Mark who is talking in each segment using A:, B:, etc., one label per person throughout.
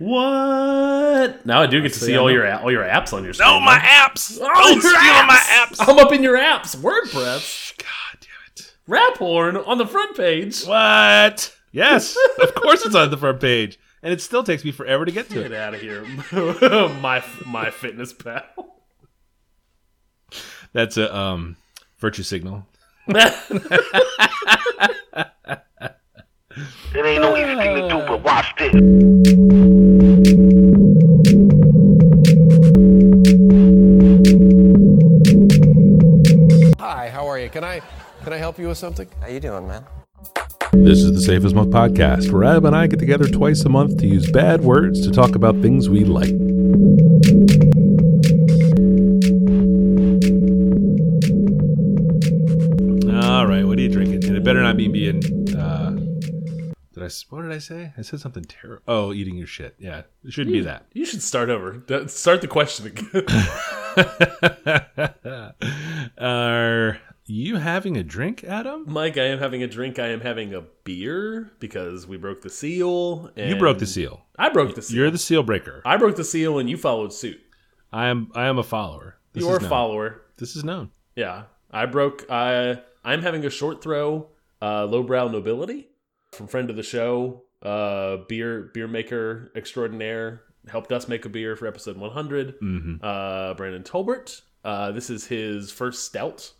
A: What? Now I do get to see
B: I
A: all
B: know.
A: your all your apps on your screen.
B: No, my
A: huh?
B: apps!
A: Oh,
B: Don't
A: your
B: steal my
A: apps!
B: apps!
A: I'm up in your apps. WordPress.
B: God damn it.
A: Rap horn on the front page.
B: What? Yes, of course it's on the front page. And it still takes me forever to get to
A: Get
B: it.
A: out of here, my my fitness pal.
B: That's a um, virtue signal.
C: It ain't no easy thing to do, but watch this.
D: Can I help you with something?
E: How you doing, man?
B: This is the Safe as Milk podcast, where Ab and I get together twice a month to use bad words to talk about things we like. All right, what are you drinking? And it better not be being. Uh, did I? s- What did I say? I said something terrible. Oh, eating your shit. Yeah, it shouldn't be that.
A: You should start over. D- Start the question again.
B: Are you having a drink, Adam?
A: Mike, I am having a drink. I am having a beer because we broke the seal.
B: You broke the seal.
A: I broke the seal.
B: You're the seal breaker.
A: I broke the seal, and you followed suit.
B: I am. I am a follower. This
A: You're
B: is
A: a follower.
B: This is known.
A: Yeah, I broke. I I'm having a short throw, uh, lowbrow nobility from friend of the show, uh, beer beer maker extraordinaire. Helped us make a beer for episode 100.
B: hmm
A: Uh, Brandon Tolbert. Uh, this is his first stout.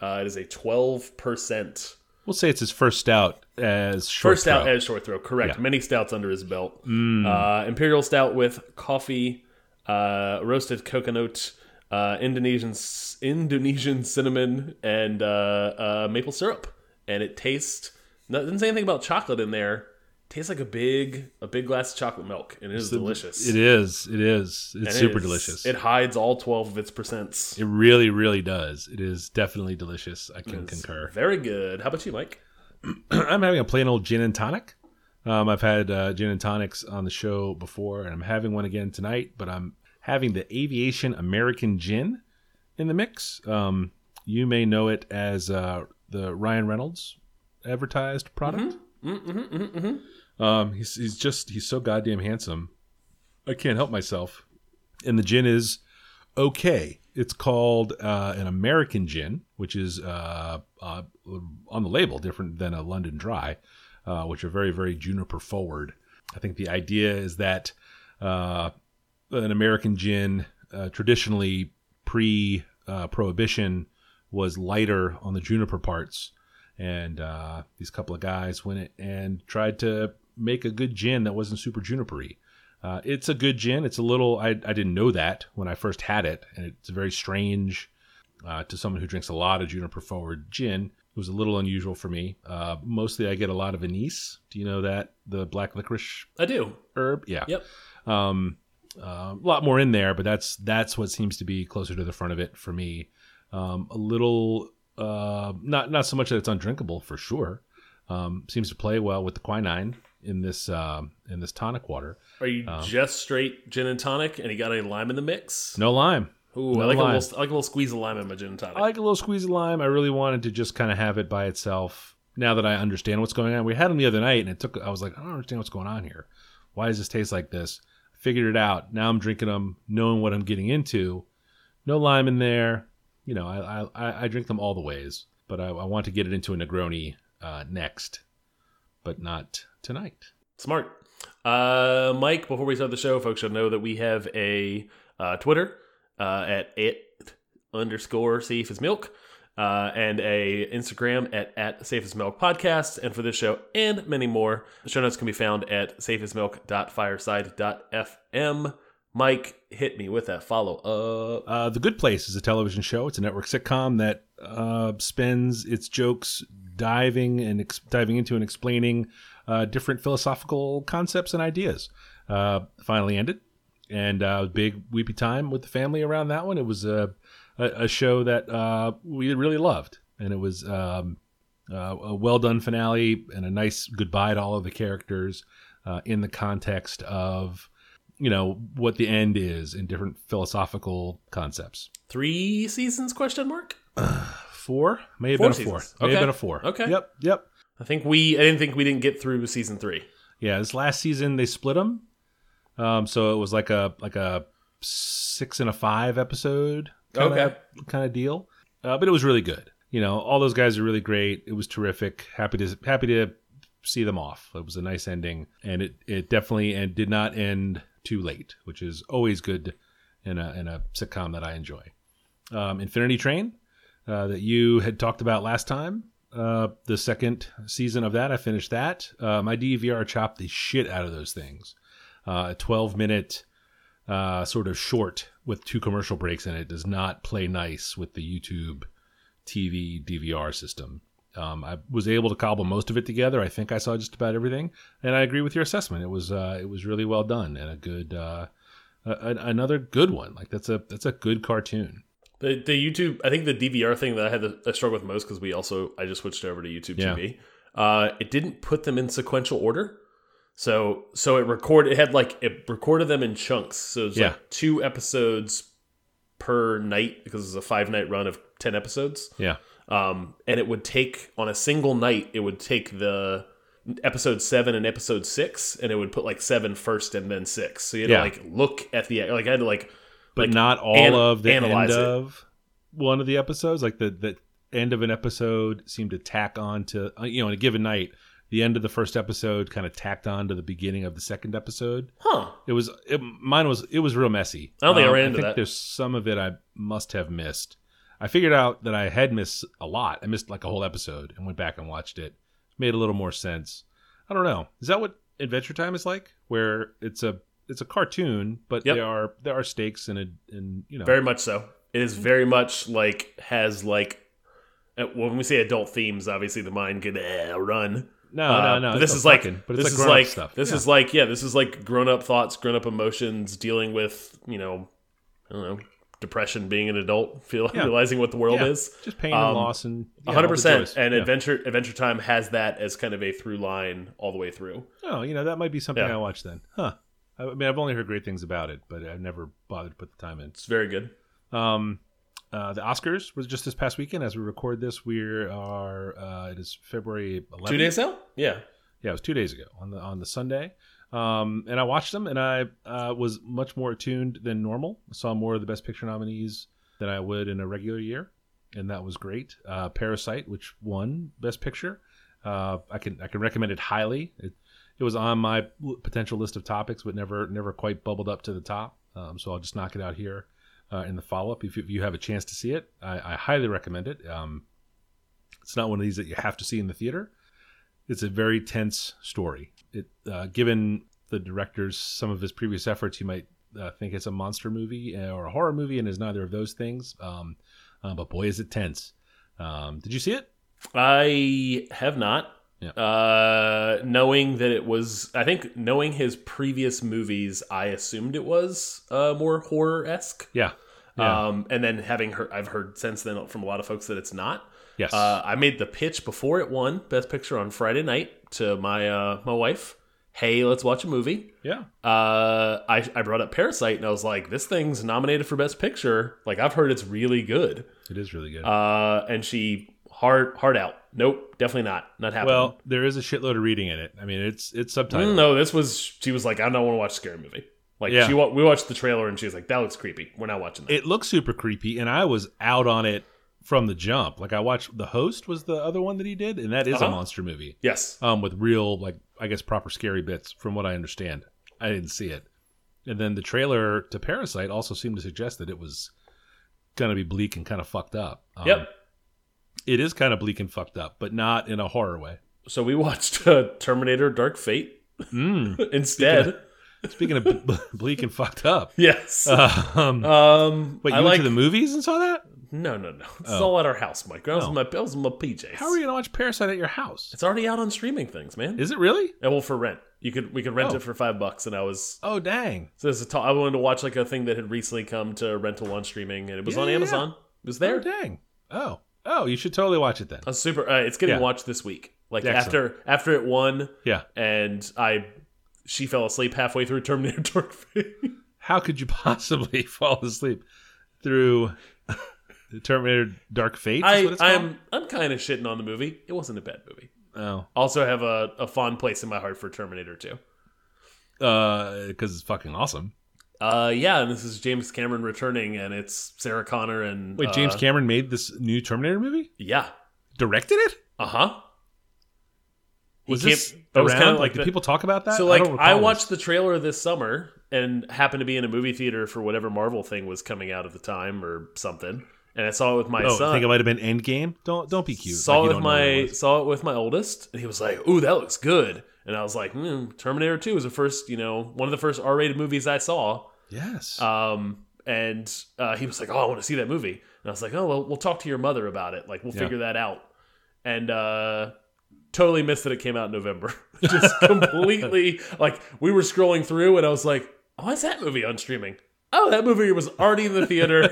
A: Uh, it is a 12 percent
B: We'll say it's his first stout as short
A: first stout
B: throw.
A: as short throw. Correct.
B: Yeah.
A: Many stouts under his belt.
B: Mm.
A: Uh, Imperial stout with coffee, uh, roasted coconut, uh, Indonesian Indonesian cinnamon, and uh, uh, maple syrup. And it tastes. Doesn't say anything about chocolate in there. Tastes like a big a big glass of chocolate milk, and it is delicious.
B: It is. It is. It's
A: And
B: super
A: is-
B: delicious.
A: It hides all twelve of its percents.
B: It really, really does. It is definitely delicious. I can concur.
A: Very good. How about you, Mike?
B: I'm having a plain old gin and tonic. Um, I've had uh, gin and tonics on the show before, and I'm having one again tonight. But I'm having the Aviation American Gin in the mix. Um, you may know it as uh, the Ryan Reynolds advertised product. Um, he's he's just he's so goddamn handsome. I can't help myself. And the gin is okay. It's called uh, an American gin, which is uh, uh, on the label different than a London Dry, uh, which are very very juniper forward. I think the idea is that uh, an American gin uh, traditionally pre prohibition was lighter on the juniper parts and uh, these couple of guys went and tried to make a good gin that wasn't super junipery. Uh, it's a good gin. It's a little. I, I didn't know that when I first had it, and it's very strange uh, to someone who drinks a lot of juniper forward gin. It was a little unusual for me. Uh, mostly, I get a lot of anise. Do you know that the black licorice
A: I do.
B: herb? Yeah.
A: Yep.
B: Um, uh, a lot more in there, but that's that's what seems to be closer to the front of it for me. Um, a little, uh, not not so much that it's undrinkable for sure. Um, seems to play well with the quinine in this um in this tonic water.
A: Are you just straight gin and tonic, and you got any lime in the mix?
B: No lime.
A: Ooh,
B: no
A: I like a little, I like a little squeeze of lime in my gin and tonic.
B: I like a little squeeze of lime. I really wanted to just kind of have it by itself. Now that I understand what's going on, we had them the other night, and it took. I was like, I don't understand what's going on here. Why does this taste like this? Figured it out. Now I'm drinking them, knowing what I'm getting into. No lime in there. You know, I I, I drink them all the ways, but I, I want to get it into a Negroni uh, next, but not tonight.
A: Smart. Uh, Mike, before we start the show, folks should know that we have a uh, Twitter uh, at it underscore safe as milk. Uh, and a Instagram at, at Safe as Milk Podcast. And for this show and many more, the show notes can be found at safeasmilk.fireside.fm. Mike, hit me with that follow up.
B: Uh, the Good Place is a television show. It's a network sitcom that uh, spends its jokes diving and ex- diving into and explaining uh, different philosophical concepts and ideas. Uh, finally ended, and uh, big weepy time with the family around that one. It was a a, a show that uh, we really loved, and it was um, uh, a well done finale and a nice goodbye to all of the characters uh, in the context of you know what the end is in different philosophical concepts.
A: Three seasons? Question mark.
B: Four may have
A: Four
B: been a
A: seasons.
B: four. May have
A: Okay.
B: been a four.
A: Okay.
B: Yep. Yep.
A: I think we. I didn't think we didn't get through season three.
B: Yeah. This last season they split them. Um, so it was like a like a six and a five episode kind
A: Okay.
B: of kind of deal. Uh, but it was really good. You know, all those guys are really great. It was terrific. Happy to happy to see them off. It was a nice ending, and it it definitely and did not end too late, which is always good in a in a sitcom that I enjoy. Um, Infinity Train uh, that you had talked about last time. Uh, the second season of that, I finished that. Uh, my DVR chopped the shit out of those things. Uh, a 12 minute uh, sort of short with two commercial breaks in it does not play nice with the YouTube TV DVR system. Um, I was able to cobble most of it together. I think I saw just about everything, and I agree with your assessment. It was it was really well done and a good a- another good one. Like that's a that's a good cartoon.
A: The the YouTube, I think the DVR thing that I had to I struggle with most because we also I just switched over to YouTube
B: Yeah.
A: TV. Uh, it didn't put them in sequential order, so so it recorded. It had like it recorded them in chunks. So it's
B: Yeah.
A: like two episodes per night because it's a five night run of ten episodes.
B: Yeah,
A: Um, and it would take on a single night. It would take the episode seven and episode six, and it would put like seven first and then six. So you had
B: Yeah.
A: to like look at the like I had to like
B: but
A: like,
B: not all of the end
A: analyze it.
B: of one of the episodes. Like the the end of an episode seemed to tack on to uh, you know in a given night. The end of the first episode kind of tacked on to the beginning of the second episode.
A: huh.
B: It was it, mine was it was real messy.
A: I don't think I
B: Um,
A: ran into
B: think
A: that.
B: There's some of it I must have missed. I figured out that I had missed a lot. I missed like a whole episode and went back and watched it. Made a little more sense. I don't know. Is that what Adventure Time is like? Where it's a it's a cartoon, but
A: Yep.
B: there are there are stakes in a and you know
A: Very much so. It is very much like has like when we say adult themes, obviously the mind could eh, run.
B: no
A: Uh,
B: no no.
A: This
B: no
A: is like
B: fucking, but it's
A: this
B: like
A: is like
B: stuff.
A: this
B: Yeah.
A: is like yeah, this is like grown up thoughts, grown up emotions, dealing with you know, I don't know, depression, being an adult, feel,
B: Yeah.
A: realizing what the world
B: Yeah.
A: is.
B: just pain and
A: Um,
B: loss and one
A: hundred percent. And. Adventure Adventure Time has that as kind of a through line all the way through.
B: Oh, you know that might be something. I watch then, huh? I mean, I've only heard great things about it, but I've never bothered to put the time in.
A: It's very good.
B: Um, uh, the Oscars was just this past weekend. As we record this, we are uh, it is February 11th.
A: Two days now? Yeah.
B: Yeah, it was two days ago on the on the Sunday. Um, and I watched them, and I uh, was much more attuned than normal. I saw more of the Best Picture nominees than I would in a regular year, and that was great. Uh, Parasite, which won Best Picture, uh, I can I can recommend it highly. It it was on my potential list of topics, but never never quite bubbled up to the top. Um, so I'll just knock it out here uh, in the follow up. If, you- if you have a chance to see it, I, I highly recommend it. Um, it's not one of these that you have to see in the theater. It's a very tense story. It, uh, given the director's some of his previous efforts, you might uh, think it's a monster movie uh, or a horror movie, and is neither of those things. Um, uh, but boy, is it tense! Um, did you see it?
A: I have not.
B: Yeah.
A: Uh, knowing that it was, I think knowing his previous movies, I assumed it was uh, more horror esque.
B: Yeah, yeah,
A: Um, and then having heard, I've heard since then from a lot of folks that it's not.
B: yes,
A: Uh, I made the pitch before it won Best Picture on Friday night to my uh, my wife. Hey, let's watch a movie.
B: yeah.
A: Uh, I I brought up Parasite and I was like, this thing's nominated for Best Picture. Like I've heard it's really good.
B: It is really good.
A: Uh, and she hard hard out. Nope, definitely not. Not happening.
B: well, there is a shitload of reading in it. I mean, it's it's subtitled.
A: Mm, no, this was she was like, I don't want to watch a scary movie. Like
B: Yeah.
A: she we watched the trailer and she was like, that looks creepy. We're not watching that.
B: It looks super creepy, and I was out on it from the jump. Like I watched the host was the other one that he did, and that is a
A: Uh-huh.
B: monster movie.
A: yes.
B: um, with real, like I guess, proper scary bits. From what I understand, I didn't see it. And then the trailer to Parasite also seemed to suggest that it was gonna be bleak and kind of fucked up. Um,
A: Yep.
B: It is kind of bleak and fucked up, but not in a horror way.
A: So we watched uh, Terminator: Dark Fate
B: Mm.
A: instead.
B: Speaking of b- bleak and fucked up,
A: yes.
B: um,
A: um.
B: wait, you
A: I
B: went
A: like
B: to the movies and saw that?
A: no, no, no. It's
B: Oh.
A: all at our house, Mike. I was,
B: Oh.
A: in my, I was in my PJs.
B: How are you gonna watch Parasite at your house?
A: It's already out on streaming things, man.
B: Is it really?
A: Yeah, well, for rent, you could we could rent
B: Oh.
A: it for five bucks, and I was
B: Oh dang!
A: so this is a I wanted to watch like a thing that had recently come to rental on streaming, and it was
B: Yeah,
A: on
B: yeah,
A: Amazon. It was there?
B: Oh
A: there.
B: dang! Oh oh, you should totally watch it then.
A: A super. Uh, it's getting
B: Yeah.
A: watched this week. Like
B: Excellent.
A: after after it won,
B: Yeah.
A: and I she fell asleep halfway through Terminator Dark Fate.
B: how could you possibly fall asleep through Terminator Dark Fate?
A: I
B: what it's called?
A: I'm I'm kind of shitting on the movie. It wasn't a bad movie.
B: Oh,
A: Also have a, a fond place in my heart for Terminator 2.
B: because it's fucking awesome.
A: Uh, yeah, and this is James Cameron returning, and it's Sarah Connor and
B: Wait, James
A: uh,
B: Cameron made this new Terminator movie?
A: Yeah.
B: Directed it?
A: Uh huh.
B: Was this
A: that was
B: around?
A: kinda
B: like,
A: the-
B: did people talk about that?
A: So like
B: don't
A: I, watched
B: this.
A: the trailer this summer and happened to be in a movie theater for whatever Marvel thing was coming out at the time or something, and I saw it with my
B: Oh, I
A: son.
B: think it might have been Endgame. Don't don't be cute.
A: saw
B: like
A: it with
B: what it
A: my saw it with my oldest, and he was like, "Ooh, that looks good." And I was like, mm, "Terminator Two was the first, you know, one of the first R-rated movies I saw."
B: Yes.
A: Um, and uh, he was like, "Oh, I want to see that movie." And I was like, "Oh, well, we'll talk to your mother about it. Like, we'll
B: Yeah.
A: figure that out." And uh, totally missed that it came out in November. Just completely like we were scrolling through, and I was like, "Oh, "Why is that movie on streaming?" Oh, that movie was already in the theater.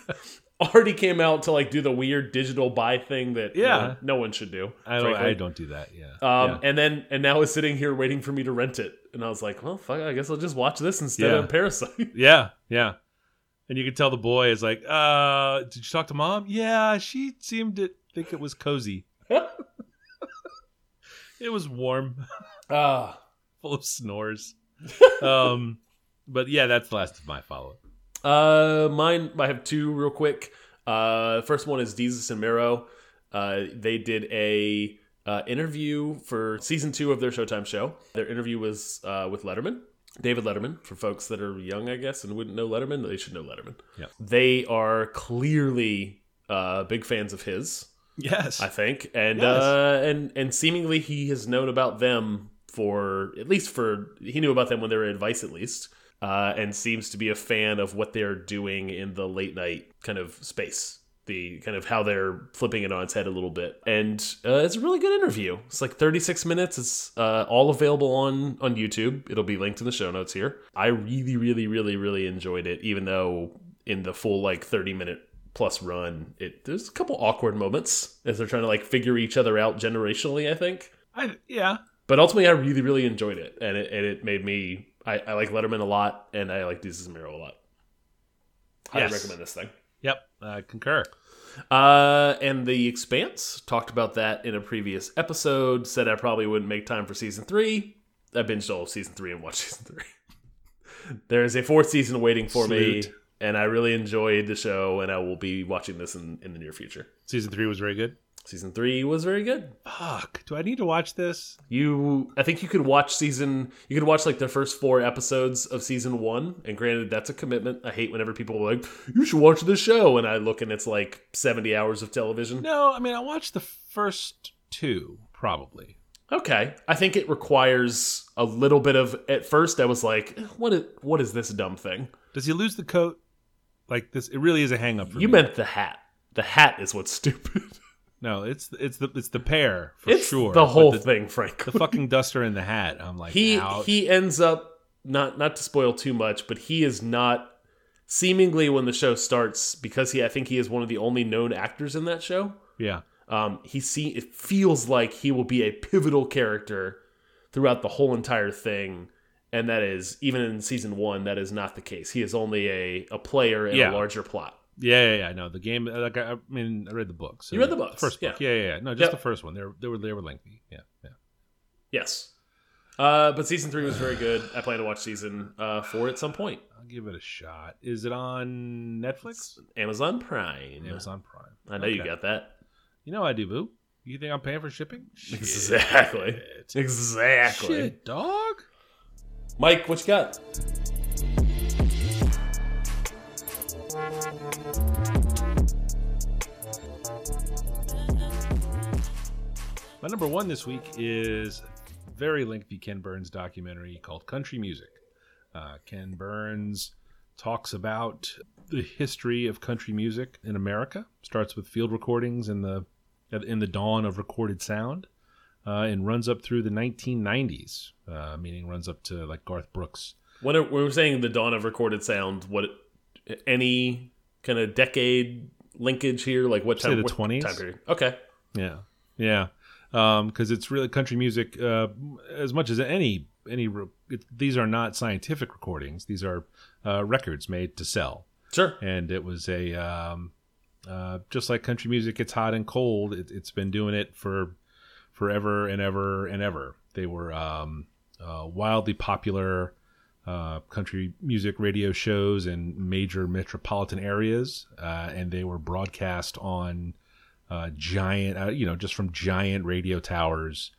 A: already came out to like do the weird digital buy thing that you
B: Yeah.
A: know, no one should do.
B: I don't. I don't do that. Yeah.
A: Um,
B: yeah.
A: and then and now is sitting here waiting for me to rent it, and I was like, well, fuck, I guess I'll just watch this instead
B: Yeah.
A: of Parasite.
B: Yeah, yeah. And you could tell the boy is like, uh, did you talk to mom? Yeah, she seemed to think it was cozy. it was warm,
A: Ah.
B: full of snores. um, but yeah, that's the last of my follow.
A: Uh, mine. I have two real quick. Uh, first one is Desus and Mero. Uh, they did a uh, interview for season two of their Showtime show. Their interview was uh, with Letterman, David Letterman. For folks that are young, I guess, and wouldn't know Letterman, they should know Letterman.
B: Yeah.
A: They are clearly uh, big fans of his.
B: Yes.
A: I think, and
B: Yes.
A: uh, and and seemingly he has known about them for at least for he knew about them when they were in advice at least, uh, and seems to be a fan of what they're doing in the late night kind of space. The kind of how they're flipping it on its head a little bit, and uh, it's a really good interview. It's like 36 minutes. It's uh, all available on on YouTube. It'll be linked in the show notes here. I really, really, really, really enjoyed it, even though in the full like 30 minute plus run it there's a couple awkward moments as they're trying to like figure each other out generationally i think
B: I, yeah.
A: but ultimately i really really enjoyed it and it, and it made me I, I like letterman a lot and i like desus mero a lot highly
B: Yes.
A: recommend this thing
B: Yep. I concur.
A: uh and the expanse talked about that in a previous episode said i probably wouldn't make time for season three i binged all of season three and watched season three there is a fourth season waiting for me and i really enjoyed the show and i will be watching this in, in the near future
B: Season three was very good.
A: Season three was very good.
B: Fuck. Do I need to watch this?
A: You, I think you could watch season. You could watch like the first four episodes of season one. And granted, that's a commitment. I hate whenever people are like, "You should watch this show," and I look and it's like seventy hours of television.
B: No, I mean I watched the first two probably.
A: Okay, I think it requires a little bit of. At first, I was like, eh, "What is what is this dumb thing?"
B: Does he lose the coat? Like this, it really is a hang up for
A: You
B: me.
A: meant the hat. The hat is what's stupid.
B: No, it's it's the it's the pair for
A: it's
B: sure.
A: the whole
B: the,
A: thing, frankly.
B: The fucking duster and the hat. I'm like,
A: he
B: ouch.
A: he ends up not not to spoil too much, but he is not seemingly when the show starts because he I think he is one of the only known actors in that show.
B: yeah,
A: Um, he see it feels like he will be a pivotal character throughout the whole entire thing, and that is even in season one that is not the case. He is only a a player in
B: Yeah.
A: a larger plot.
B: Yeah, yeah, yeah. No, the game. Like I, I mean, I read the books.
A: You read the books,
B: First book.
A: yeah.
B: Yeah, yeah, yeah. No, just
A: Yep.
B: the first one. They were they were they were lengthy. Yeah, yeah.
A: Yes. Uh, but season three was very good. I plan to watch season uh, four at some point.
B: I'll give it a shot. Is it on Netflix?
A: Amazon Prime.
B: Amazon Prime.
A: I know you got that.
B: You know I do, boo. You think I'm paying for shipping?
A: Exactly.
B: Shit.
A: Exactly.
B: Shit, dog.
A: Mike, what you got?
B: My number one this week is very lengthy Ken Burns documentary called Country Music. Uh, Ken Burns talks about the history of country music in America. Starts with field recordings in the in the dawn of recorded sound, uh, and runs up through the 1990s, uh, meaning runs up to like Garth Brooks.
A: When, are, when we're saying the dawn of recorded sound, what any kind of decade linkage here? Like what time?
B: the 20s?
A: period? Okay.
B: Yeah, yeah, because it's really country music. Uh, as much as any any, it, these are not scientific recordings. These are uh, records made to sell,
A: Sure.
B: and it was a um, uh, just like country music. It's hot and cold. It, it's been doing it for forever and ever and ever. They were um, uh, wildly popular uh, country music radio shows in major metropolitan areas, uh, and they were broadcast on uh, giant, uh, you know, just from giant radio towers,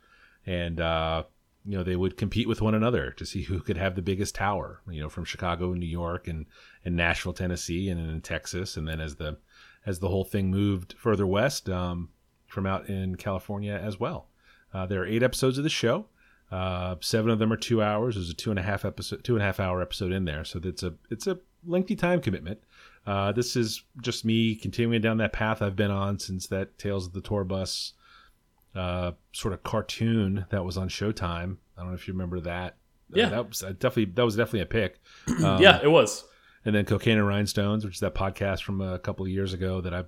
B: and uh, you know they would compete with one another to see who could have the biggest tower. You know, from Chicago, and New York, and and Nashville, Tennessee, and in Texas, and then as the as the whole thing moved further west, um, from out in California as well. There are eight episodes of the show. Uh, seven of them are two hours. There's a two and a half episode, two and a half hour episode in there, so it's a it's a lengthy time commitment. Uh, this is just me continuing down that path I've been on since that Tales of the Tour Bus uh, sort of cartoon that was on Showtime. I don't know if you remember that. Uh,
A: Yeah.
B: that was uh, definitely that was definitely a pick. Um,
A: yeah, it was.
B: and then Cocaine and Rhinestones, which is that podcast from a couple of years ago that I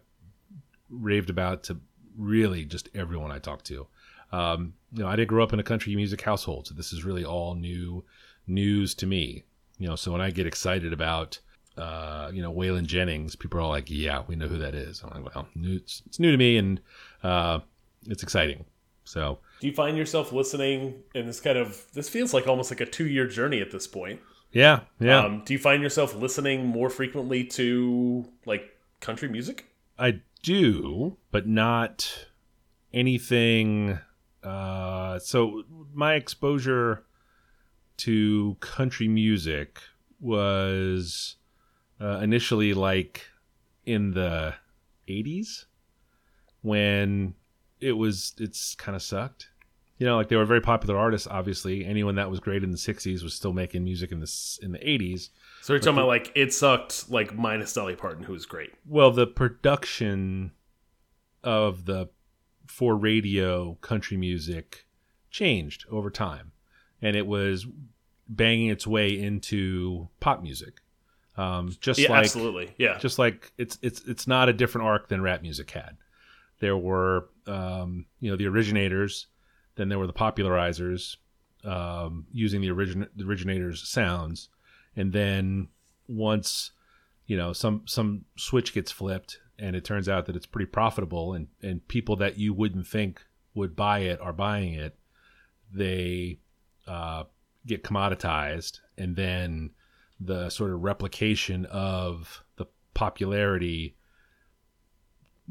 B: raved about to really just everyone I talked to. Um, you know, I didn't grow up in a country music household, so this is really all new news to me. You know, so when I get excited about, uh, you know, Waylon Jennings, people are all like, "Yeah, we know who that is." I'm like, "Well, new, it's, it's new to me, and uh, it's exciting." So
A: Do you find yourself listening in this kind of this feels like almost like a two year journey at this point?
B: yeah, yeah,
A: Um, do you find yourself listening more frequently to like country music?
B: I do, but not anything. Uh, so my exposure to country music was uh, initially like in the 80s when it was it's kind of sucked. You know like they were very popular artists obviously. Anyone that was great in the 60s was still making music in the in the 80s
A: So you're talking about like it sucked, like minus Dolly Parton, who was great.
B: Well, the production of the for radio country music changed over time, and it was banging its way into pop music. Um, just
A: Yeah,
B: like
A: absolutely. Yeah.
B: just like it's it's it's not a different arc than rap music had. There were um, you know the originators, then there were the popularizers um, using the origin the originators sounds, and then once you know some some switch gets flipped and it turns out that it's pretty profitable and and people that you wouldn't think would buy it are buying it, they uh, get commoditized and then the sort of replication of the popularity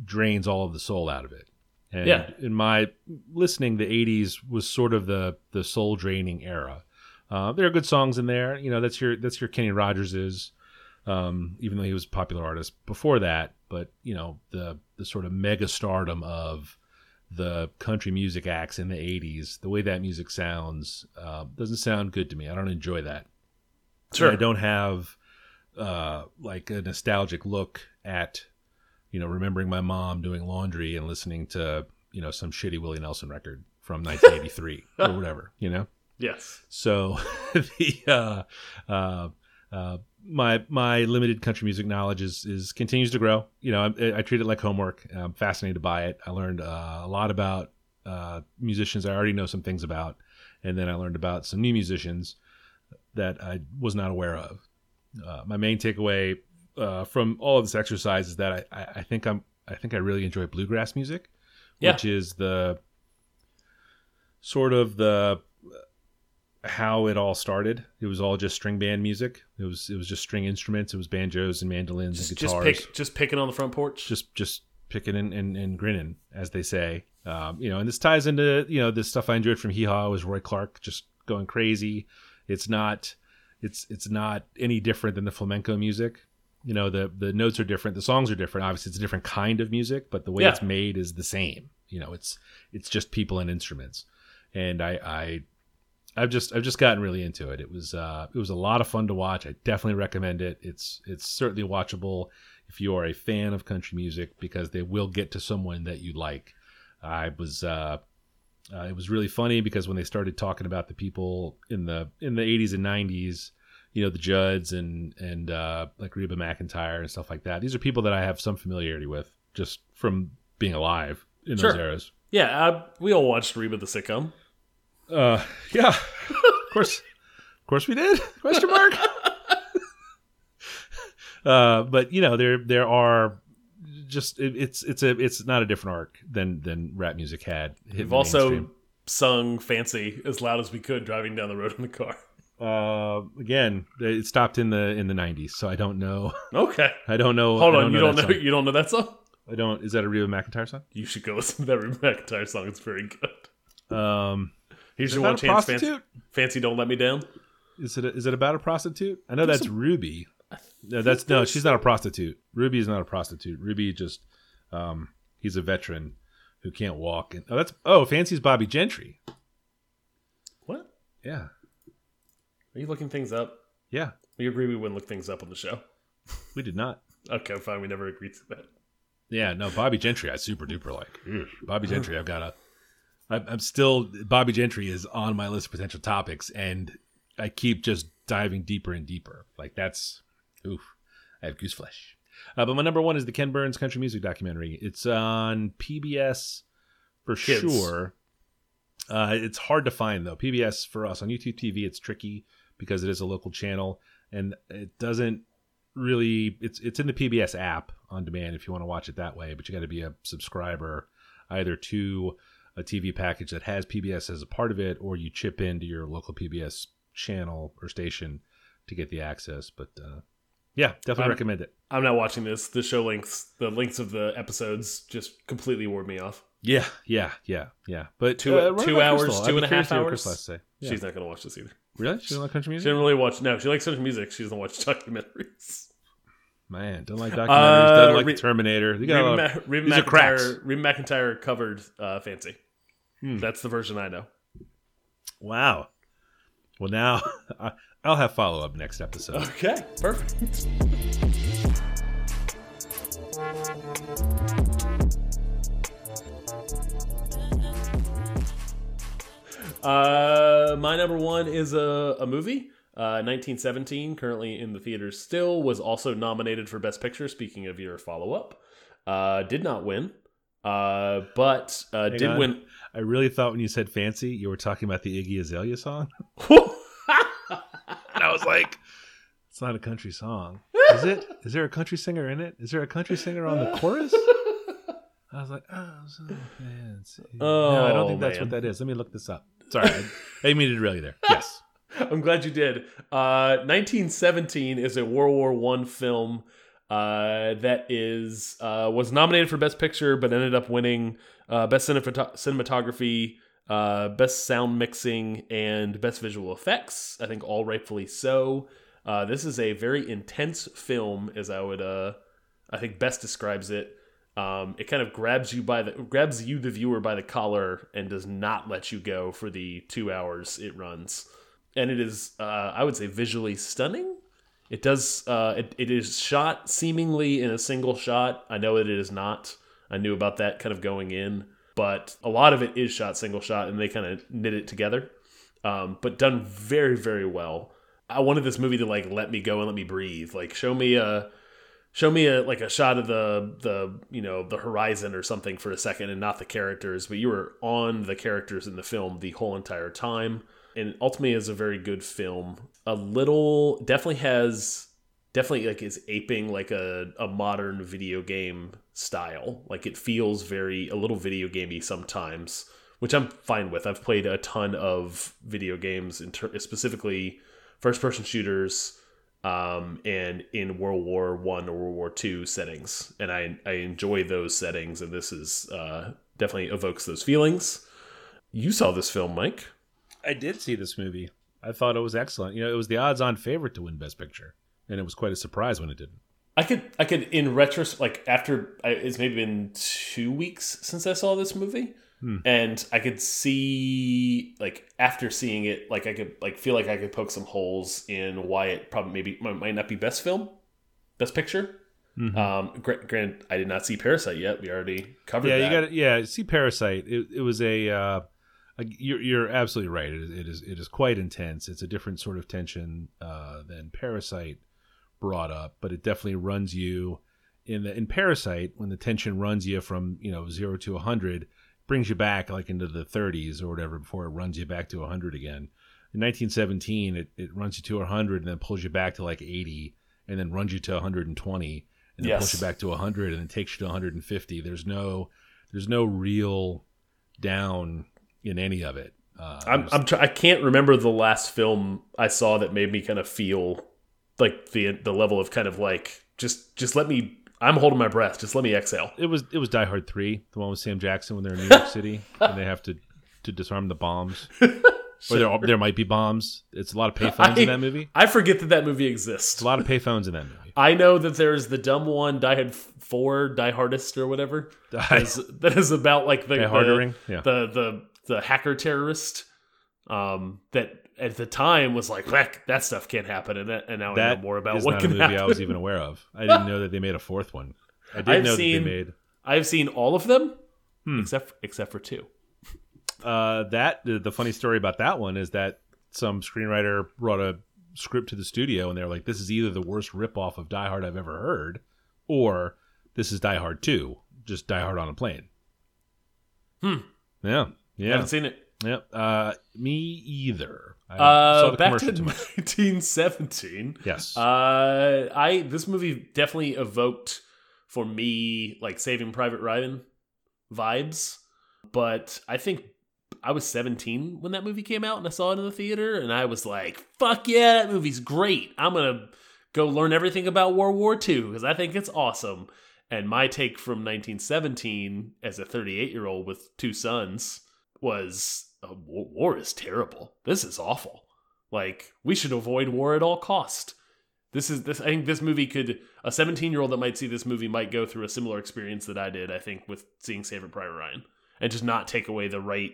B: drains all of the soul out of it. And
A: Yeah.
B: in my listening, the '80s was sort of the the soul draining era. Uh, there are good songs in there. You know, that's your that's your Kenny Rogers's, um, even though he was a popular artist before that. But you know, the the sort of mega stardom of the country music acts in the '80s, the way that music sounds, uh, doesn't sound good to me. I don't enjoy that.
A: Sure.
B: I don't have uh, like a nostalgic look at, you know, remembering my mom doing laundry and listening to, you know, some shitty Willie Nelson record from 1983 or whatever, you know.
A: yes.
B: So the uh, uh, uh, my my limited country music knowledge is is continues to grow. You know, I, I treat it like homework. I'm fascinated by it. I learned uh, a lot about uh, musicians I already know some things about, and then I learned about some new musicians that I was not aware of. Uh, my main takeaway uh, from all of this exercise is that I, I, I think I'm I think I really enjoy bluegrass music,
A: Yeah.
B: which is the sort of the how it all started. It was all just string band music. It was it was just string instruments. It was banjos and mandolins
A: Just,
B: and
A: just
B: guitars.
A: pick just picking on the front porch.
B: just just picking and, and, and grinning, as they say. Um, you know, and this ties into you know the stuff I enjoyed from Hee Haw was Roy Clark just going crazy. It's not it's it's not any different than the flamenco music. You know, the the notes are different, the songs are different. Obviously, it's a different kind of music, but the way
A: Yeah.
B: it's made is the same. You know, it's it's just people and instruments. And I I I've just I've just gotten really into it. It was uh, it was a lot of fun to watch. I definitely recommend it. It's it's certainly watchable if you are a fan of country music because they will get to someone that you like. I was uh, uh, it was really funny because when they started talking about the people in the in the 80s and 90s, you know, the Judds and and uh, like Reba McEntire and stuff like that. These are people that I have some familiarity with just from being alive in those eras.
A: yeah, uh, we all watched Reba the sitcom.
B: Uh, yeah, of course, of course we did. Question mark. uh, but you know, there there are just it, it's it's a it's not a different arc than than rap music had.
A: We've also
B: mainstream.
A: sung "Fancy" as loud as we could driving down the road in the car.
B: Uh, again, it stopped in the in the '90s, so I don't know.
A: Okay,
B: I don't know.
A: hold on. you don't know.
B: song.
A: You don't know that song?
B: I don't. Is that a Reba McEntire song?
A: You should go listen to that Reba McEntire song. It's very good.
B: Um,
A: Here's
B: is
A: your one
B: a
A: chance. Fancy? Fancy, don't let me down.
B: Is it? A, is it about a prostitute? I know that's Ruby. No, that's no. She's not a prostitute. Ruby is not a prostitute. Ruby just, um, he's a veteran who can't walk. And oh, that's oh, Fancy's Bobbie Gentry.
A: What?
B: Yeah,
A: Are you looking things up?
B: yeah.
A: We agree we wouldn't look things up on the show.
B: We did not.
A: Okay, fine. We never agreed to that.
B: Yeah, no, Bobbie Gentry, I super duper like. Bobbie Gentry, I've got a. I'm I'm still Bobbie Gentry is on my list of potential topics, and I keep just diving deeper and deeper. Like that's, oof, I have goose flesh. Uh, but my number one is the Ken Burns country music documentary. It's on PBS for
A: Kids.
B: sure. Uh, it's hard to find though. PBS for us on YouTube TV, it's tricky because it is a local channel and it doesn't really. It's it's in the PBS app on demand if you want to watch it that way, but you got to be a subscriber either to a TV package that has PBS as a part of it, or you chip into your local PBS channel or station to get the access. But uh, yeah, definitely
A: I'm-
B: recommend it.
A: I'm not watching this. The show links, the links of the episodes, just completely wore me off.
B: Yeah, yeah, yeah, yeah. But
A: Two-
B: uh,
A: two hours,
B: Crystal.
A: Two and a half
B: to hear what
A: hours?
B: Crystal has to say. Yeah.
A: She's not going to watch this either.
B: really? She doesn't like country music.
A: She didn't really watch. No, she likes country music. She doesn't watch documentaries.
B: Man, don't like documentaries.
A: Uh,
B: doesn't like
A: Re-
B: Terminator. They got a
A: Reba,
B: lot of-
A: Reba
B: these are cracks.
A: McEntire. Reba McEntire covered uh, "Fancy."
B: Hmm.
A: That's the version I know.
B: Wow. Well, now I'll have follow up next episode.
A: Okay, perfect. Uh, my number one is a, a movie. Uh, 1917, currently in the theaters still, was also nominated for Best Picture. Speaking of your follow up, uh, did not win, uh, but uh,
B: Hang
A: did
B: on.
A: win.
B: I really thought when you said fancy, you were talking about the Iggy Azalea song. And I was like, it's not a country song. Is it? Is there a country singer in it? Is there a country singer on the chorus? I was like, oh, so fancy. no, I don't think that's
A: man.
B: what that is. Let me look this up. Sorry, I, I didn't mean to derail you there. Yes.
A: I'm glad you did. Uh, 1917 is a World War One film uh, that is uh, was nominated for Best Picture, but ended up winning uh, Best Cinematography, uh, Best Sound Mixing, and Best Visual Effects. I think all rightfully so. Uh, this is a very intense film, as I would, uh, I think, best describes it. Um, it kind of grabs you by the grabs you the viewer by the collar and does not let you go for the two hours it runs and it is uh, I would say visually stunning. It does uh, it, it is shot seemingly in a single shot. I know that it is not. I knew about that kind of going in, but a lot of it is shot single shot, and they kind of knit it together. Um, but done very very well. I wanted this movie to like let me go and let me breathe. Like show me a show me a like a shot of the the you know the horizon or something for a second and not the characters but you were on the characters in the film the whole entire time and ultimately is a very good film a little definitely has definitely like is aping like a, a modern video game style like it feels very a little video gamey sometimes which i'm fine with i've played a ton of video games specifically first person shooters um, and in World War One or World War Two settings, and I I enjoy those settings, and this is uh, definitely evokes those feelings. You saw this film, Mike.
B: I did see this movie. I thought it was excellent. You know, it was the odds-on favorite to win Best Picture, and it was quite a surprise when it didn't.
A: I could I could in retrospect like after I, it's maybe been two weeks since I saw this movie, and I could see like after seeing it, like I could like feel like I could poke some holes in why it probably maybe might might not be best film, best picture. Um, gra- grant I did not see Parasite yet. We already covered.
B: Yeah,
A: that.
B: you got yeah. See Parasite. It, it was a. Uh, a you're, you're absolutely right. It is, it is it is quite intense. It's a different sort of tension uh, than Parasite brought up, but it definitely runs you in the in Parasite when the tension runs you from you know zero to a hundred, brings you back like into the 30s or whatever before it runs you back to a 100 again. In 1917, it, it runs you to 100 and then pulls you back to like 80 and then runs you to 120 and then
A: Yes.
B: pulls you back to 100 and then takes you to 150. There's no there's no real down in any of it. Uh,
A: I'm, I'm I can't remember the last film I saw that made me kind of feel like the the level of kind of like just just let me I'm holding my breath just let me exhale.
B: it was it was Die Hard three, the one with Sam Jackson when they're in New York City and they have to to disarm the bombs. or there there might be bombs. It's a lot of payphones in that movie.
A: I forget that that movie exists.
B: A lot of payphones in that movie.
A: I know that there's the dumb one, Die Hard Four, Die Hardest or whatever. That is, that is about like the the,
B: Yeah.
A: the the the hacker terrorist. Um, that at the time was like, heck, that stuff can't happen, and that, and now I know more about what can happen.
B: I was even aware of. I didn't know that they made a fourth one. I did
A: I've
B: know
A: seen-
B: that they made
A: I've seen all of them
B: Hmm.
A: except except for two.
B: uh, that. The, the funny story about that one is that some screenwriter brought a script to the studio and they were like, "This is either the worst ripoff of Die Hard I've ever heard, or this is Die Hard Two, just Die Hard on a plane."
A: Hmm.
B: Yeah. Yeah.
A: Haven't seen it.
B: Yep. Uh, me either. I
A: Uh, back to 1917.
B: Yes.
A: Uh, I this movie definitely evoked for me like Saving Private Ryan vibes, but I think I was 17 when that movie came out and I saw it in the theater and I was like, "Fuck yeah, that movie's great. I'm going to go learn everything about World War II because I think it's awesome." And my take from 1917 as a 38-year-old with two sons was war is terrible. This is awful. Like we should avoid war at all cost. This is this. I think this movie could a 17 year old that might see this movie might go through a similar experience that I did. I think with seeing Saving Private Ryan and just not take away the right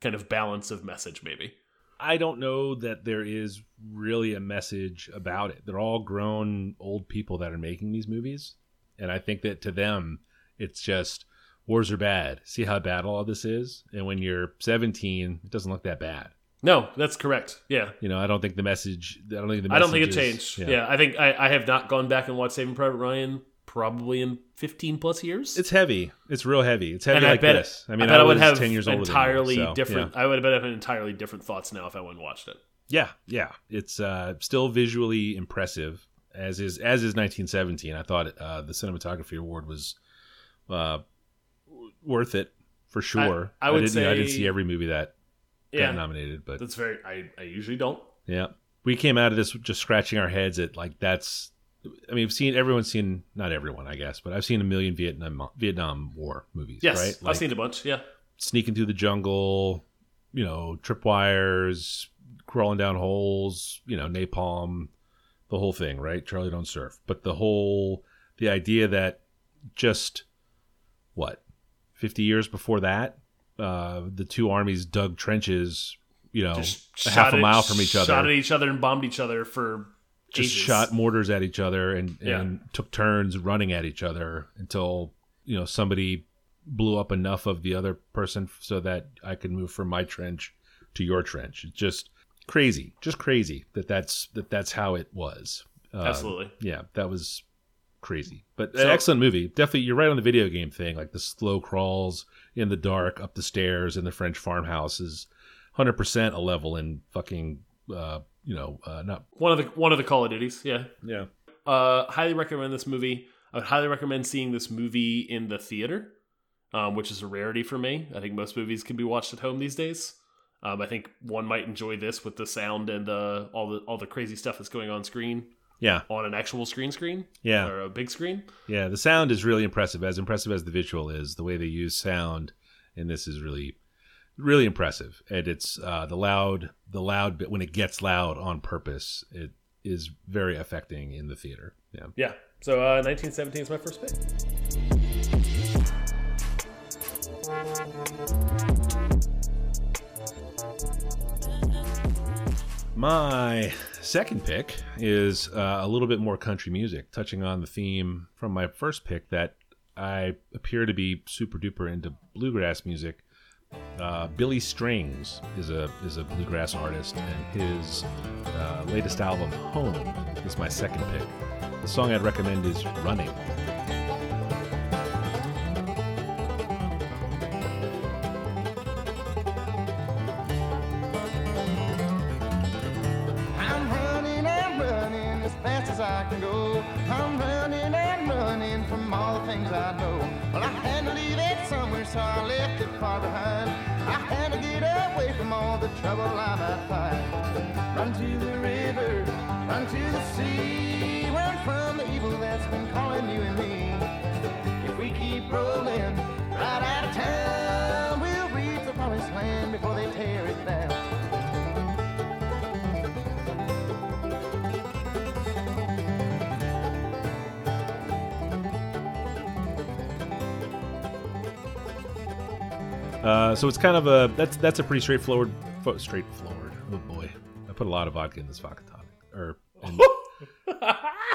A: kind of balance of message. Maybe
B: I don't know that there is really a message about it. They're all grown old people that are making these movies, and I think that to them, it's just wars are bad. See how bad all this is, and when you're 17, it doesn't look that bad.
A: no, that's correct. Yeah,
B: You know, I don't think the message. I don't think the.
A: I don't think it changed. Yeah, I think I, I have not gone back and watched Saving Private Ryan probably in 15 plus years.
B: It's heavy. It's real heavy. It's heavy
A: and
B: like
A: I bet,
B: this. I mean,
A: I, bet I, would have
B: 10 years older
A: entirely
B: you, so,
A: different.
B: yeah.
A: I would have I have entirely different thoughts now if I went and watched it.
B: Yeah, yeah. It's uh, still visually impressive, as is as is 1917. I thought uh, the cinematography award was uh, worth it for sure.
A: I would
B: didn't, you know, I didn't see every movie that
A: Yeah,
B: got nominated, but
A: that's very. I, I usually don't.
B: yeah, we came out of this just scratching our heads at like that's. I mean, I've seen everyone's seen not everyone, I guess, but I've seen a million Vietnam Vietnam War movies.
A: Yes,
B: right?
A: I've seen a bunch. Yeah,
B: sneaking through the jungle, you know, tripwires, crawling down holes, you know, napalm, the whole thing, right? Charlie Don't Surf. But the whole, the idea that just, what, 50 years before that, uh, the two armies dug trenches, you know,
A: just
B: a half a
A: at-
B: mile from each other.
A: Shot at each other and bombed each other for
B: just
A: ages.
B: shot mortars at each other and,
A: Yeah.
B: and took turns running at each other until you know somebody blew up enough of the other person so that I could move from my trench to your trench. It's just crazy, just crazy that that's that that's how it was. Uh,
A: Absolutely.
B: yeah, that was crazy, but
A: So-
B: an excellent movie. Definitely, you're right on the video game thing. Like the slow crawls in the dark up the stairs in the French farmhouse is 100 percent a level in fucking uh, you know uh, not
A: One of the one of the Call of Duties. Yeah.
B: yeah
A: Uh, highly recommend this movie. I would highly recommend seeing this movie in the theater, um, which is a rarity for me. I think most movies can be watched at home these days. Um, I think one might enjoy this with the sound and the all the all the crazy stuff that's going on screen
B: yeah
A: on an actual screen screen
B: yeah
A: or a big screen.
B: Yeah, the sound is really impressive. As impressive as the visual is, the way they use sound in this is really, really impressive. And it's uh, the loud, the loud bit when it gets loud on purpose. It is very affecting in the theater. Yeah.
A: Yeah. So uh, 1917 is my first pick.
B: My second pick is uh, a little bit more country music, touching on the theme from my first pick that I appear to be super duper into bluegrass music. Uh, Billy Strings is a is a bluegrass artist, and his uh, latest album, Home, is my second pick. The song I'd recommend is "Running."
E: I can go. I'm running and running from all the things I know. Well, I had to leave it somewhere, so I left it far behind. I had to get away from all the trouble I might find. Run to the river, run to the sea, run from the evil that's been calling you and me. If we keep rolling right out of town, we'll reach the promised land before they tear it down.
B: Uh, so it's kind of a that's that's a pretty straightforward fo- straightforward. Oh boy, I put a lot of vodka in this vodka tonic, or and,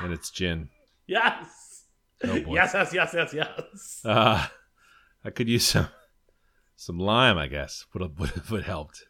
B: and it's gin.
A: Yes.
B: Oh boy.
A: Yes, yes, yes, yes, yes.
B: Uh, I could use some some lime, I guess. Would have, would have would helped.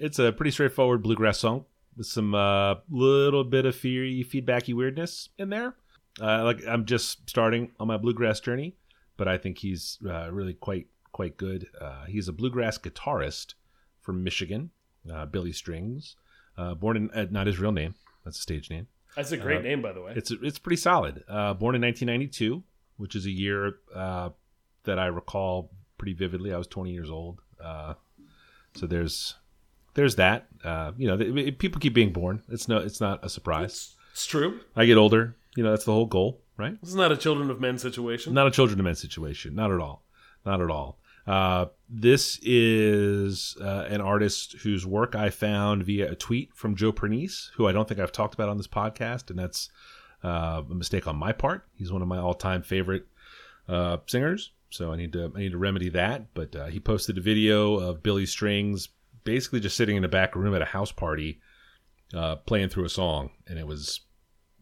B: It's a pretty straightforward bluegrass song with some uh, little bit of feary, feedbacky weirdness in there. Uh, like I'm just starting on my bluegrass journey, but I think he's uh, really quite quite good. Uh, he's a bluegrass guitarist from Michigan, uh, Billy Strings, uh, born in uh, not his real name. That's a stage name.
A: That's a great name, by the way.
B: It's it's pretty solid. Uh, born in 1992, which is a year uh, that I recall pretty vividly. I was 20 years old, uh, so there's there's that. Uh, you know, th- people keep being born. It's no, it's not a surprise.
A: It's true.
B: I get older. You know, that's the whole goal, right?
A: This is not a children of men situation.
B: Not a children of men situation. Not at all. Not at all. Uh, this is uh, an artist whose work I found via a tweet from Joe Pernice, who I don't think I've talked about on this podcast, and that's uh, a mistake on my part. He's one of my all-time favorite uh, singers, so I need to I need to remedy that. But uh, he posted a video of Billy Strings basically just sitting in the back room at a house party, playing through a song, and it was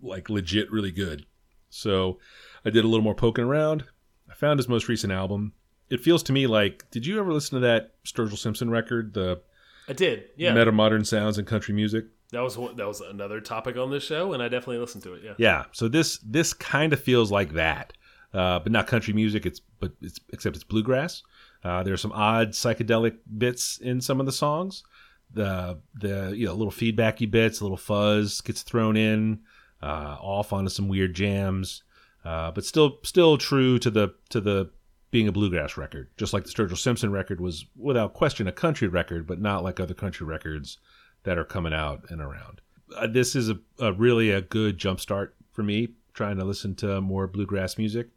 B: like legit really good. So I did a little more poking around. I found his most recent album. It feels to me like did you ever listen to that Sturgill Simpson record, the
A: I did. Yeah.
B: Meta Modern Sounds and Country Music?
A: That was that was another topic on this show, and I definitely listened to it. Yeah.
B: Yeah. So this this kind of feels like that, uh, but not country music. It's but it's except it's bluegrass. Uh, there's some odd psychedelic bits in some of the songs. The the you know little feedbacky bits, a little fuzz gets thrown in, uh, off onto some weird jams, uh, but still still true to the to the being a bluegrass record. Just like the Sturgill Simpson record was without question a country record, but not like other country records that are coming out and around. Uh, this is a, a really a good jumpstart for me trying to listen to more bluegrass music.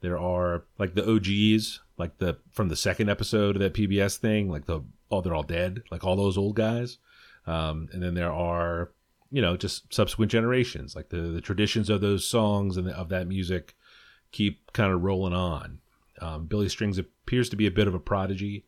B: There are like the OGs, like the from the second episode of that PBS thing, like the oh they're all dead, like all those old guys. Um, and then there are you know just subsequent generations, like the the traditions of those songs and of that music keep kind of rolling on. Um, Billy Strings appears to be a bit of a prodigy.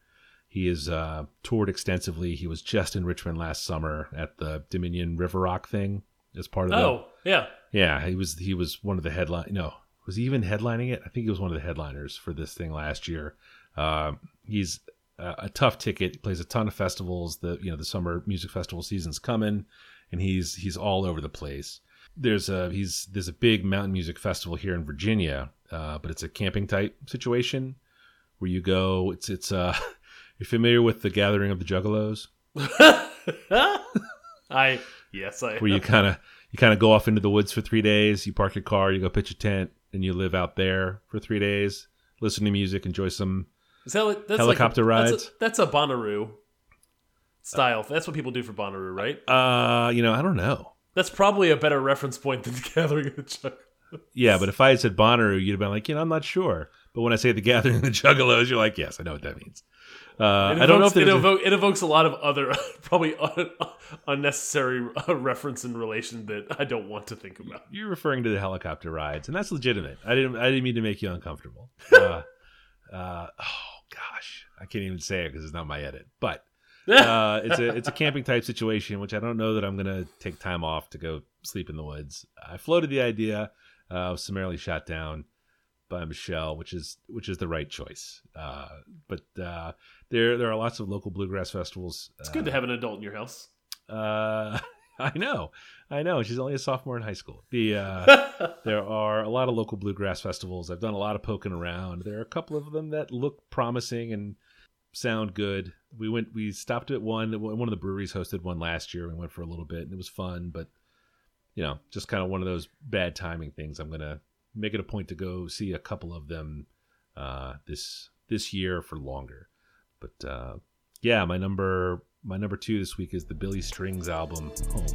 B: He has uh, toured extensively. He was just in Richmond last summer at the Dominion River Rock thing as part of the.
A: Oh, yeah.
B: Yeah, he was he was one of the headline. No, was he even headlining it? I think he was one of the headliners for this thing last year. Um, he's a, a tough ticket. He plays a ton of festivals. The you know the summer music festival season's coming, and he's he's all over the place. There's a he's there's a big mountain music festival here in Virginia, uh, but it's a camping type situation where you go. It's it's uh you're familiar with the Gathering of the Juggalos,
A: I yes, I.
B: where you kind of you kind of go off into the woods for three days. You park your car, you go pitch a tent, and you live out there for three days. Listen to music, enjoy some.
A: Is that that's
B: Helicopter
A: like a,
B: rides?
A: That's a, that's a Bonnaroo style. That's what people do for Bonnaroo, right?
B: Uh, you know, I don't know.
A: That's probably a better reference point than the Gathering of the Chuck.
B: Yeah, but if I had said Bonnaroo, you'd have been like, you know, I'm not sure. But when I say the Gathering of the Juggalos, you're like, yes, I know what that means. Uh,
A: It
B: I don't know if
A: evokes- it,
B: a-
A: it evokes a lot of other probably un, unnecessary uh, reference and relation that I don't want to think about.
B: you're referring to the helicopter rides, and that's legitimate. I didn't. I didn't mean to make you uncomfortable. Uh, uh, oh gosh, I can't even say it because it's not my edit. But uh, it's a it's a camping type situation, which I don't know that I'm gonna take time off to go sleep in the woods. I floated the idea, uh, was summarily shot down by Michelle, which is which is the right choice. Uh, but uh, there there are lots of local bluegrass festivals.
A: It's good to have an adult in your house.
B: Uh, I know, I know. She's only a sophomore in high school. The uh, there are a lot of local bluegrass festivals. I've done a lot of poking around. There are a couple of them that look promising and sound good. We went, we stopped at one. One of the breweries hosted one last year. We went for a little bit, and it was fun. But you know, just kind of one of those bad timing things. I'm gonna make it a point to go see a couple of them uh, this this year for longer. But uh, yeah, my number my number two this week is the Billy Strings album Home.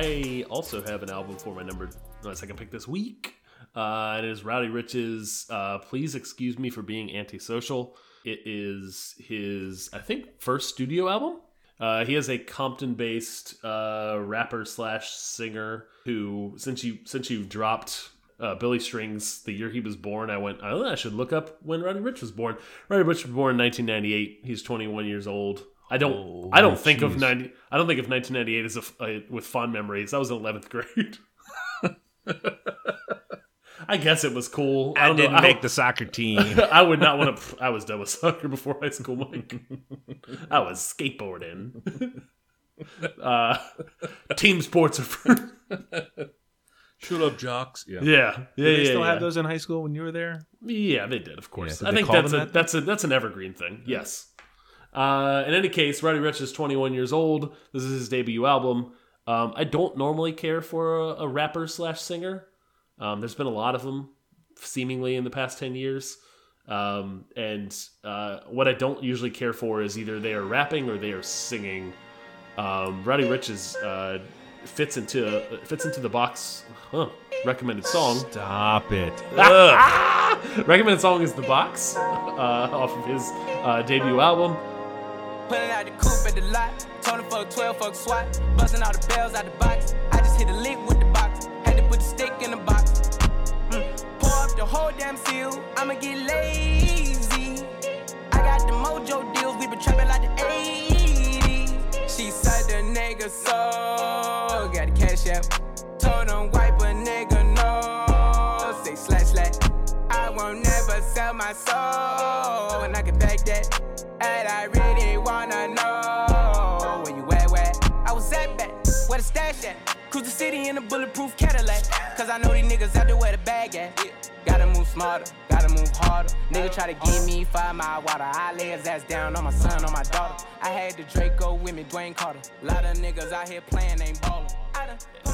A: I also have an album for my number my second pick this week. Uh, it is Roddy Ricch's uh, "Please Excuse Me for Being Antisocial." It is his, I think, first studio album. Uh, he is a Compton-based uh, rapper slash singer who, since you since you dropped uh, Billy Strings the year he was born, I went. Oh, I should look up when Roddy Ricch was born. Roddy Ricch was born in 1998. He's 21 years old. I don't.
B: Oh,
A: I don't think of 90. I don't think of 1998 as a, f- a- with fond memories. That was in 11th grade. I guess it was cool. I,
B: I
A: don't
B: didn't
A: know. I
B: make
A: don't-
B: the soccer team.
A: I would not want to. I was done with soccer before high school, Mike. I was skateboarding. Uh, team sports are for.
B: Shut up, jocks. Yeah.
A: Yeah, yeah,
B: Did they
A: yeah,
B: still
A: yeah.
B: have those in high school when you were there?
A: Yeah, they did, of course.
B: Yeah, did
A: I think that's a
B: that?
A: that's a that's an evergreen thing. Yes. Uh, in any case, Roddy Ricch is 21 years old. This is his debut album. Um, I don't normally care for a, a rapper slash singer. Um, there's been a lot of them, seemingly in the past 10 years. Um, and uh, what I don't usually care for is either they are rapping or they are singing. Um, Roddy Ricch is uh, fits into fits into the box. Huh. Recommended song.
B: Stop it.
A: Recommended song is The Box uh, off of his uh, debut album.
F: Pulling out the coupe at the lot. Told him fuck 12, fuck SWAT. Busting all the bells out the box. I just hit a lick with the box. Had to put the stick in the box. Mm. Pour up the whole damn seal. I'ma get lazy. I got the mojo deals. We been trapping like the 80s. She said the nigga so. Got the cash out. Told him wipe a nigga no. Say slash slash. I won't never sell my soul. And I can back that. And I really wanna know where you at, where I was at back, where the stash at. Cruise the city in a bulletproof Cadillac. Cause I know these niggas out there where the bag at. Gotta move smarter, gotta move harder. Nigga try to give me five mile water. I lay his ass down on my son, on my daughter. I had the Draco with me, Dwayne Carter. Lot of niggas out here playing, ain't ballin'.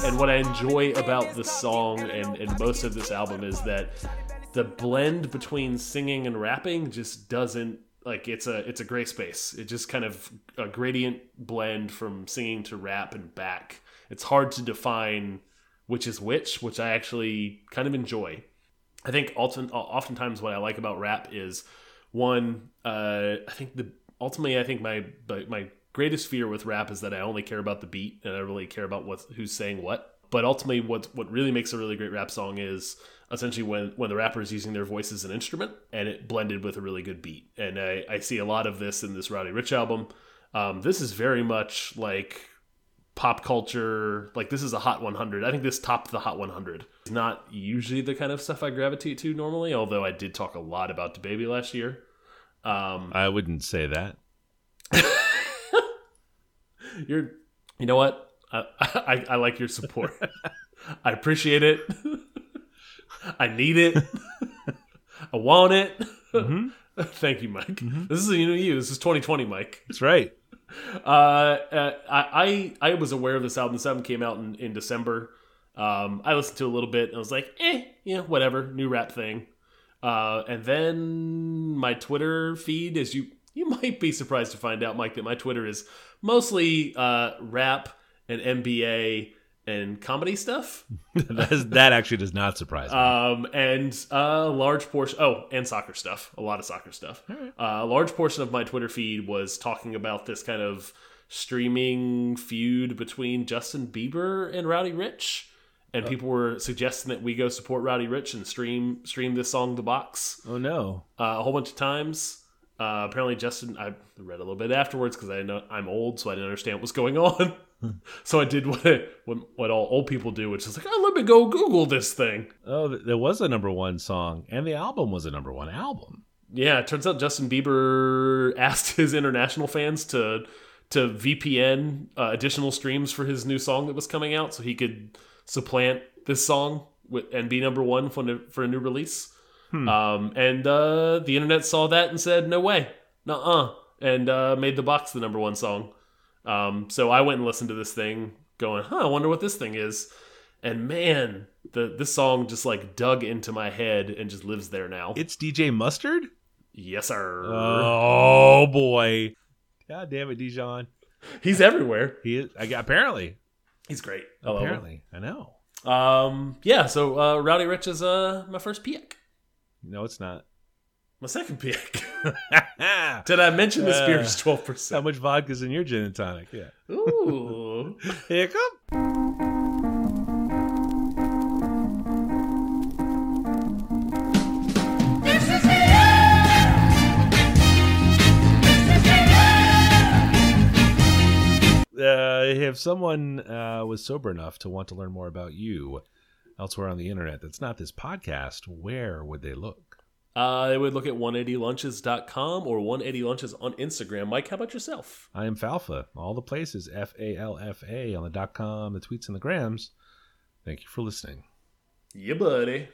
A: And what I enjoy about this song and, and most of this album is that the blend between singing and rapping just doesn't like it's a it's a gray space. It just kind of a gradient blend from singing to rap and back. It's hard to define which is which, which I actually kind of enjoy. I think often, oftentimes what I like about rap is one. Uh, I think the ultimately, I think my my greatest fear with rap is that I only care about the beat and I really care about what who's saying what. But ultimately, what what really makes a really great rap song is essentially when when the rapper is using their voice as an instrument and it blended with a really good beat. And I, I see a lot of this in this Roddy Ricch album. Um, this is very much like pop culture like this is a hot 100 i think this topped the hot 100 it's not usually the kind of stuff i gravitate to normally although i did talk a lot about DaBaby last year um
B: I wouldn't say that.
A: you're you know what i i, I like your support i appreciate it i need it i want it thank you mike this is you know you this is 2020 mike
B: That's right.
A: uh, uh, I I I was aware of this album. This album came out in, in December. Um, I listened to it a little bit and I was like, eh, yeah, whatever, new rap thing. Uh, and then my Twitter feed, as you you might be surprised to find out, Mike, that my Twitter is mostly uh, rap and NBA and comedy stuff.
B: that actually does not surprise me.
A: Um, and a large portion, oh, and soccer stuff, a lot of soccer stuff. Uh, a large portion of my Twitter feed was talking about this kind of streaming feud between Justin Bieber and Roddy Ricch. And people were suggesting that we go support Roddy Ricch and stream stream this song "The Box"
B: oh no.
A: uh, a whole bunch of times. Uh, apparently, Justin, I read a little bit afterwards because I know I'm old, so I didn't understand what was going on. so I did what, what what all old people do, which is like, oh, let me go Google this thing.
B: Oh, there was a number one song, and the album was a number one album.
A: Yeah, it turns out Justin Bieber asked his international fans to to VPN uh, additional streams for his new song that was coming out, so he could supplant this song with, and be number one for, for a new release. Um, and uh, the internet saw that and said, "No way, nuh-uh," and uh, made the box the number one song. Um, so I went and listened to this thing, going, "Huh, I wonder what this thing is." And man, the this song just like dug into my head and just lives there now.
B: It's DJ Mustard?
A: yes, sir.
B: Oh boy. God damn it, Dijon.
A: He's everywhere.
B: He is I apparently.
A: He's great. I.
B: Apparently. I know.
A: Um, yeah. So uh, Roddy Ricch is uh my first pick.
B: No, it's not.
A: My second pick. Did I mention this beer is
B: Uh,
A: twelve percent?
B: How much vodka's in your gin and tonic? Yeah.
A: Ooh.
B: Here it come. Uh, if someone uh, was sober enough to want to learn more about you elsewhere on the internet that's not this podcast, where would they look?
A: Uh, they would look at 180lunches.com or 180lunches on Instagram. Mike, how about yourself?
B: I am Falfa. All the places F A L F A on the dot com, the tweets, and the grams. Thank you for listening.
A: Yeah, buddy.